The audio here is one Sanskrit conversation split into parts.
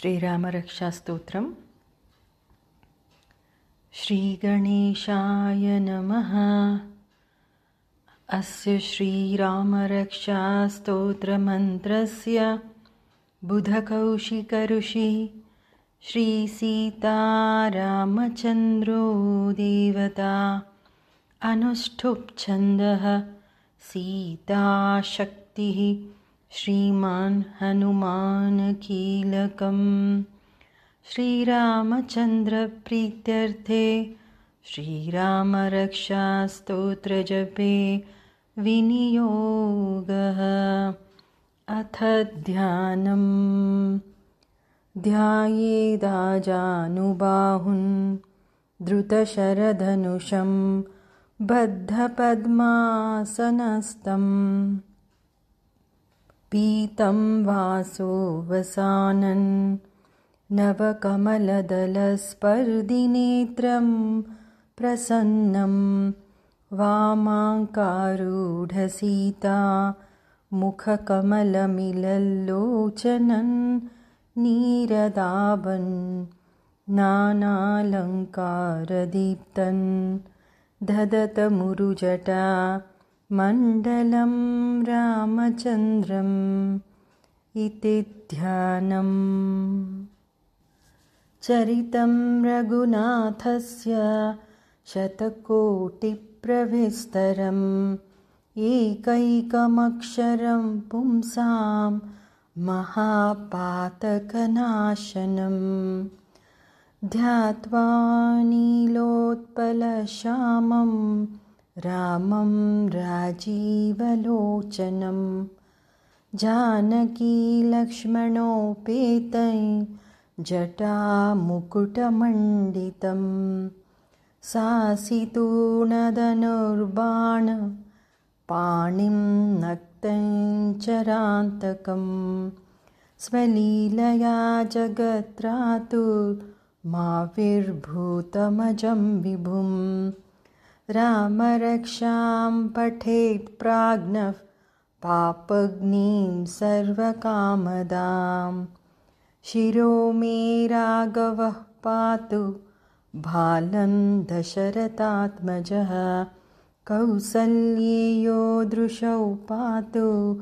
श्रीरामरक्षास्तोत्रम्। श्रीगणेशाय नमः। अस्य श्रीरामरक्षास्तोत्रमन्त्रस्य बुधकौशिकऋषि श्रीसीतारामचन्द्रो देवता अनुष्ठुप्छन्दः सीताशक्तिः श्रीमान् हनुमानकीलकम्। श्रीरामचन्द्रप्रीत्यर्थे श्रीरामरक्षास्तोत्रजपे विनियोगः। अथ ध्यानम्। ध्यायेदाजानुबाहुन् द्रुतशरधनुषं बद्धपद्मासनस्तम् पीतं वासो वसानन् नवकमलदलस्पर्दिनेत्रं प्रसन्नं वामाङ्कारूढसीता मुखकमलमिलल्लोचनन् नीरदाबन् नानालङ्कारदीप्तन् ददतमुरुजटा मण्डलं रामचन्द्रम् इति ध्यानम्। चरितं रघुनाथस्य शतकोटिप्रविस्तरम्। एकैकमक्षरं पुंसां महापातकनाशनम्। ध्यात्वा नीलोत्पलश्यामम् रामं राजीवलोचनं। जानकीलक्ष्मणोपेतै जटामुकुटमण्डितं। सासितूणदनुर्बाण पाणिं नक्तञ्चरान्तकं स्वलीलया जगत्रातुर्माविर्भूतमजं विभुम् रामरक्षां पठेत् प्राज्ञः पापग्नीं सर्वकामदां। शिरो मे राघवः पातु भालं दशरथात्मजः। कौसल्येयो दृशौ पातु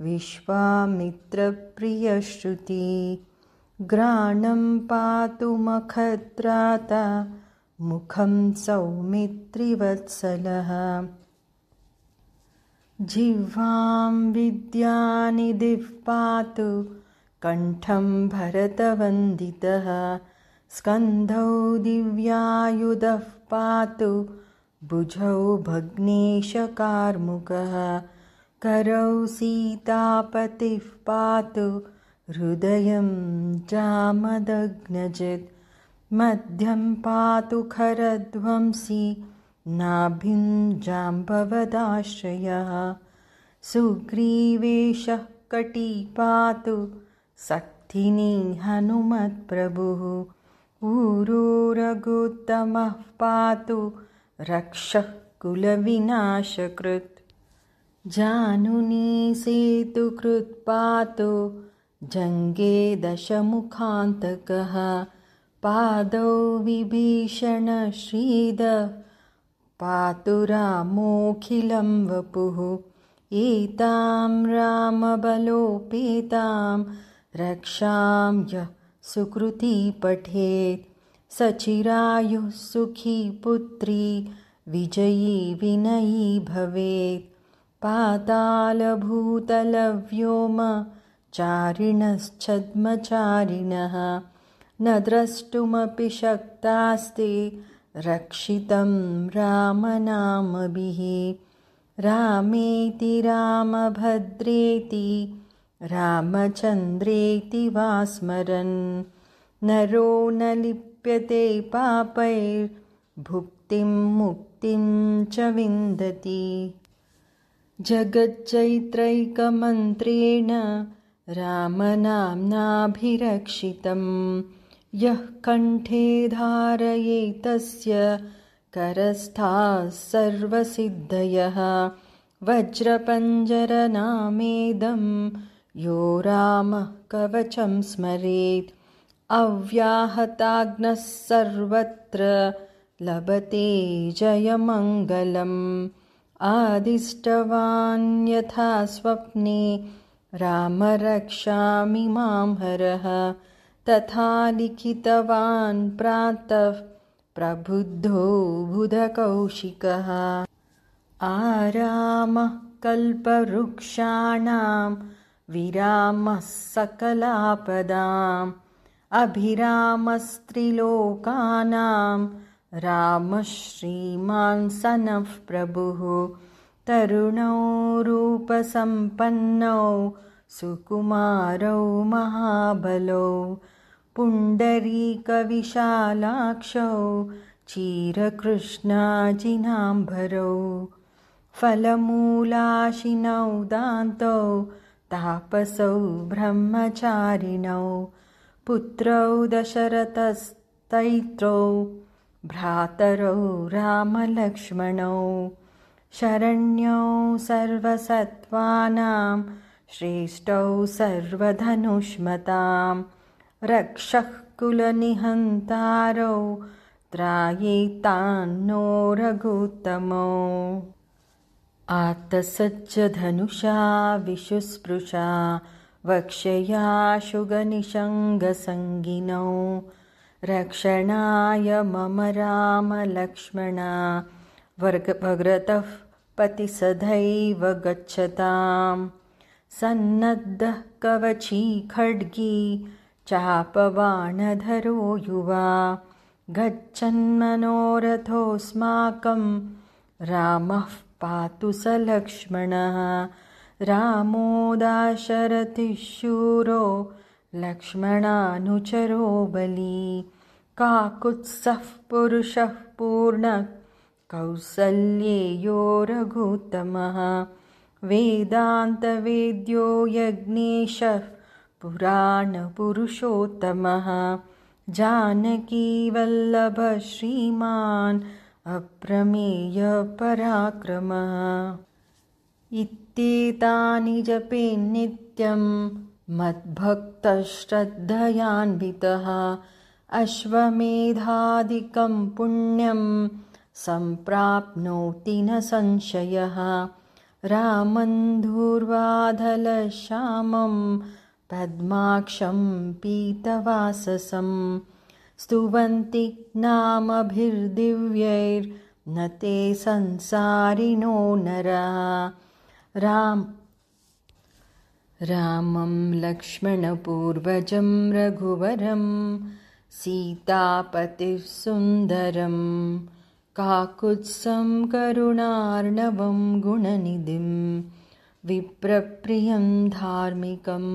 विश्वामित्रप्रियश्रुति। ग्राणं पातु मखत्राता मुखं सौमित्रिवत्सलः। जिह्वां विद्यानिधिः पातु कण्ठं भरतवन्दितः। स्कन्धौ दिव्यायुधः पातु भुजौ भग्नेशकार्मुकः। करौ सीतापतिः पातु हृदयं जामदग्नजित् मध्यं पातु खरध्वंसी नाभिञ्जाम्बवदाश्रयः। सुग्रीवेशः कटी पातु सक्थिनी हनुमत्प्रभुः। ऊरुरघुत्तमः पातु रक्षः कुलविनाशकृत्। जानुनी सेतुकृत् पातु जङ्गे दशमुखान्तकः पादौ विभीषणश्रीद पातु रामोऽखिलं वपुः। एतां रामबलोपेतां रक्षां यः सुकृती पठेत्। सचिरायुः सुखी पुत्री विजयी विनयी भवेत्। पातालभूतलव्योमचारिणश्छद्मचारिणः न द्रष्टुमपि शक्तास्ते। रक्षितं रामनामभिः। रामेति रामभद्रेति रामचन्द्रेति वा स्मरन् नरो न लिप्यते पापैर्भुक्तिं मुक्तिं च विन्दति। जगच्चैत्रैकमन्त्रेण रामनाम्नाभिरक्षितम् यः कण्ठे धारयेतस्य करस्थाः सर्वसिद्धयः। वज्रपञ्जरनामेदं यो रामः कवचं स्मरेत्। अव्याहताग्नः सर्वत्र लभते जयमङ्गलम्। आदिष्टवान् यथा स्वप्ने राम रक्षामि मां हरः तथा लिखितवान् प्रातः प्रबुद्धो बुधकौशिकः। आरामः कल्पवृक्षाणां विरामः सकलापदाम् अभिरामस्त्रिलोकानां रामः श्रीमान् प्रभुः। तरुणौ रूपसम्पन्नौ सुकुमारौ महाबलौ पुण्डरीकविशालाक्षौ चीरकृष्णाजिनाम्भरौ फलमूलाशिनौ दान्तौ तापसौ ब्रह्मचारिणौ पुत्रौ दशरथस्तैत्रौ भ्रातरौ रामलक्ष्मणौ शरण्यौ सर्वसत्त्वानां श्रेष्ठौ सर्वधनुष्मतां रक्षः कुलनिहन्तारौ त्रायेतान्नो रघुत्तमौ आत्तसज्जधनुषा विशुस्पृशा वक्षया शुगनिषङ्गसङ्गिनौ रक्षणाय मम रामलक्ष्मणा वर्गभग्रतः पतिसधैव गच्छताम्। सन्नद्धः कवची खड्गी चापबाणधरो युवा गच्छन्मनोरथोऽस्माकं रामः पातु स लक्ष्मणः। रामो दाशरथिशूरो लक्ष्मणानुचरो बली। काकुत्सः पुरुषः पूर्णः कौसल्येयो रघुत्तमः वेदान्तवेद्यो यज्ञेशः पुराणपुरुषोत्तमः। जानकीवल्लभः श्रीमान् अप्रमेयपराक्रमः इत्येतानि जपेन्नित्यं मद्भक्तश्रद्धयान्वितः। अश्वमेधादिकं पुण्यं सम्प्राप्नोति न संशयः। रामन्धूर्वाधलश्यामं पद्माक्षं पीतवाससं स्तुवन्ति नामभिर्दिव्यैर्न ते संसारिणो नरा। राम। रामं लक्ष्मणपूर्वजं रघुवरं सीतापतिः सुन्दरं काकुत्सं करुणार्णवं गुणनिधिं विप्रप्रियं धार्मिकं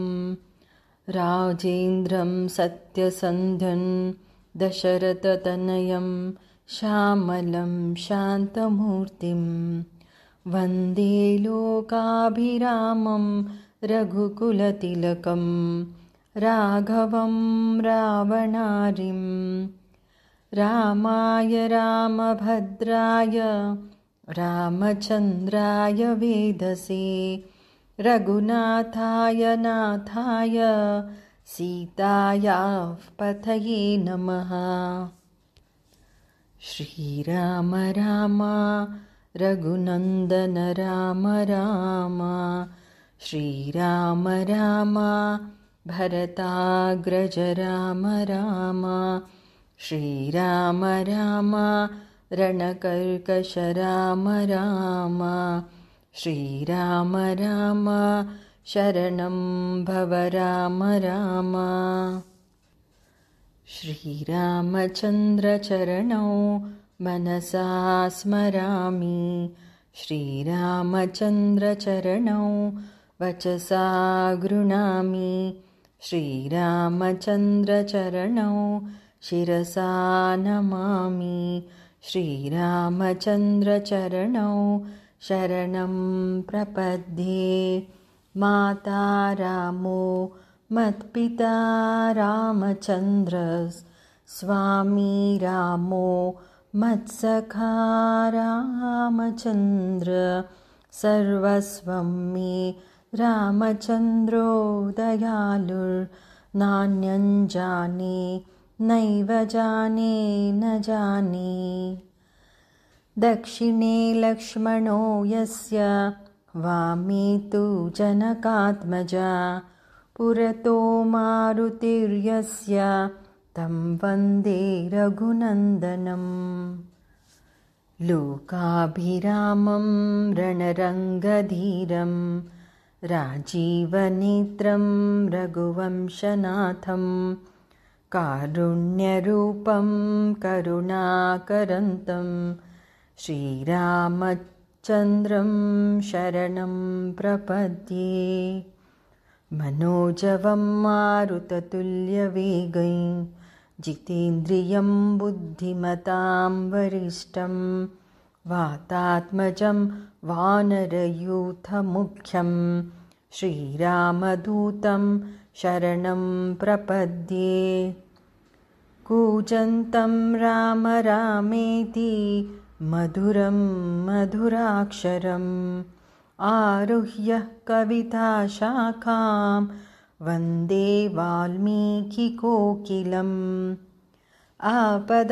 राजेन्द्रं सत्यसन्ध्यन् दशरथतनयं श्यामलं शान्तमूर्तिम् वन्दे लोकाभिरामं रघुकुलतिलकं राघवं रावणारिं रामाय रामभद्राय रामचन्द्राय वेदसे रघुनाथाय नाथाय सीतायाः पथये नमः। श्रीराम राम रघुनन्दन राम राम। श्रीराम राम भरताग्रज राम राम। श्रीराम राम रणकर्कश राम राम श्रीराम राम शरणं भव राम राम। श्रीरामचन्द्रचरणौ मनसा स्मरामि। श्रीरामचन्द्रचरणौ वचसा गृणामि। श्रीरामचन्द्रचरणौ शिरसा नमामि। श्रीरामचन्द्रचरणौ शरणं प्रपद्ये माता रामो मत्पिता रामचन्द्र स्वामी रामो मत्सखा रामचन्द्र सर्वस्वं मे रामचन्द्रो दयालुर् नान्यञ्जाने नैव जाने न जाने दक्षिणे लक्ष्मणो यस्य वामे तु जनकात्मजा। पुरतो मारुतिर्यस्य तं वन्दे रघुनन्दनम्। लोकाभिरामं रणरङ्गधीरं राजीवनेत्रं रघुवंशनाथं कारुण्यरूपं करुणाकरन्तं श्रीरामचन्द्रं शरणं प्रपद्ये। मनोजवं मारुततुल्यवेगै जितेन्द्रियं बुद्धिमतां वरिष्ठं वातात्मजं वानरयूथमुख्यं। श्रीरामदूतं शरणं प्रपद्ये। कूजन्तं राम रामेति मधुरं मधुराक्षरम् आरुह्य कविताशाखां वन्दे वाल्मीकिकोकिलम् आपदामपहर्तारन्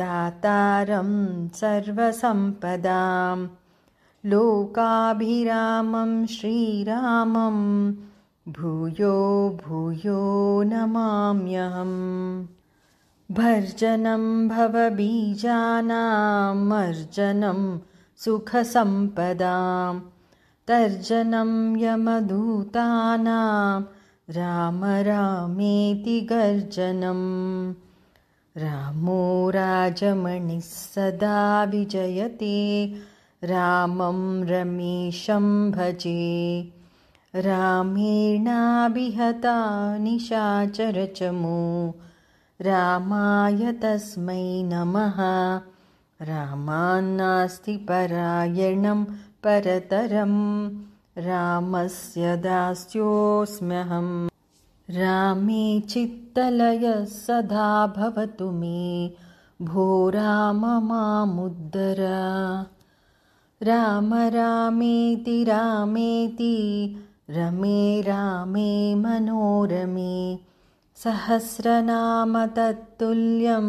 दातारं सर्वसम्पदां लोकाभिरामं श्रीरामं भूयो भूयो नमाम्यहम् भर्जनं भवबीजानामर्जनं सुखसम्पदां। तर्जनं यमदूतानां राम रामेति गर्जनं। रामो राजमणिः सदा विजयते रामं रमेशं भजे। रामेणाभिहता निशाचरचमो रामाय तस्मै नमः। रामान्नास्ति परायणं परतरं रामस्य दास्योऽस्म्यहम् रामे चित्तलयः सदा भवतु मे भो राम मामुद्धर राम रामेति रामेति रमे रामे मनोरमे सहस्रनाम तत्तुल्यं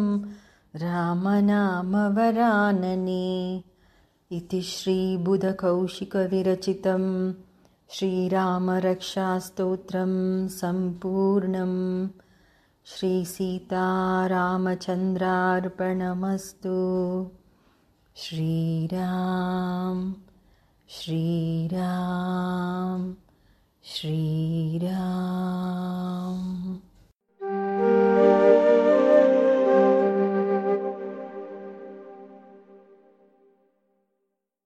रामनामवरानने इति श्रीबुधकौशिकविरचितं श्रीरामरक्षास्तोत्रं सम्पूर्णं श्रीसीतारामचन्द्रार्पणमस्तु। श्रीराम श्रीराम श्रीराम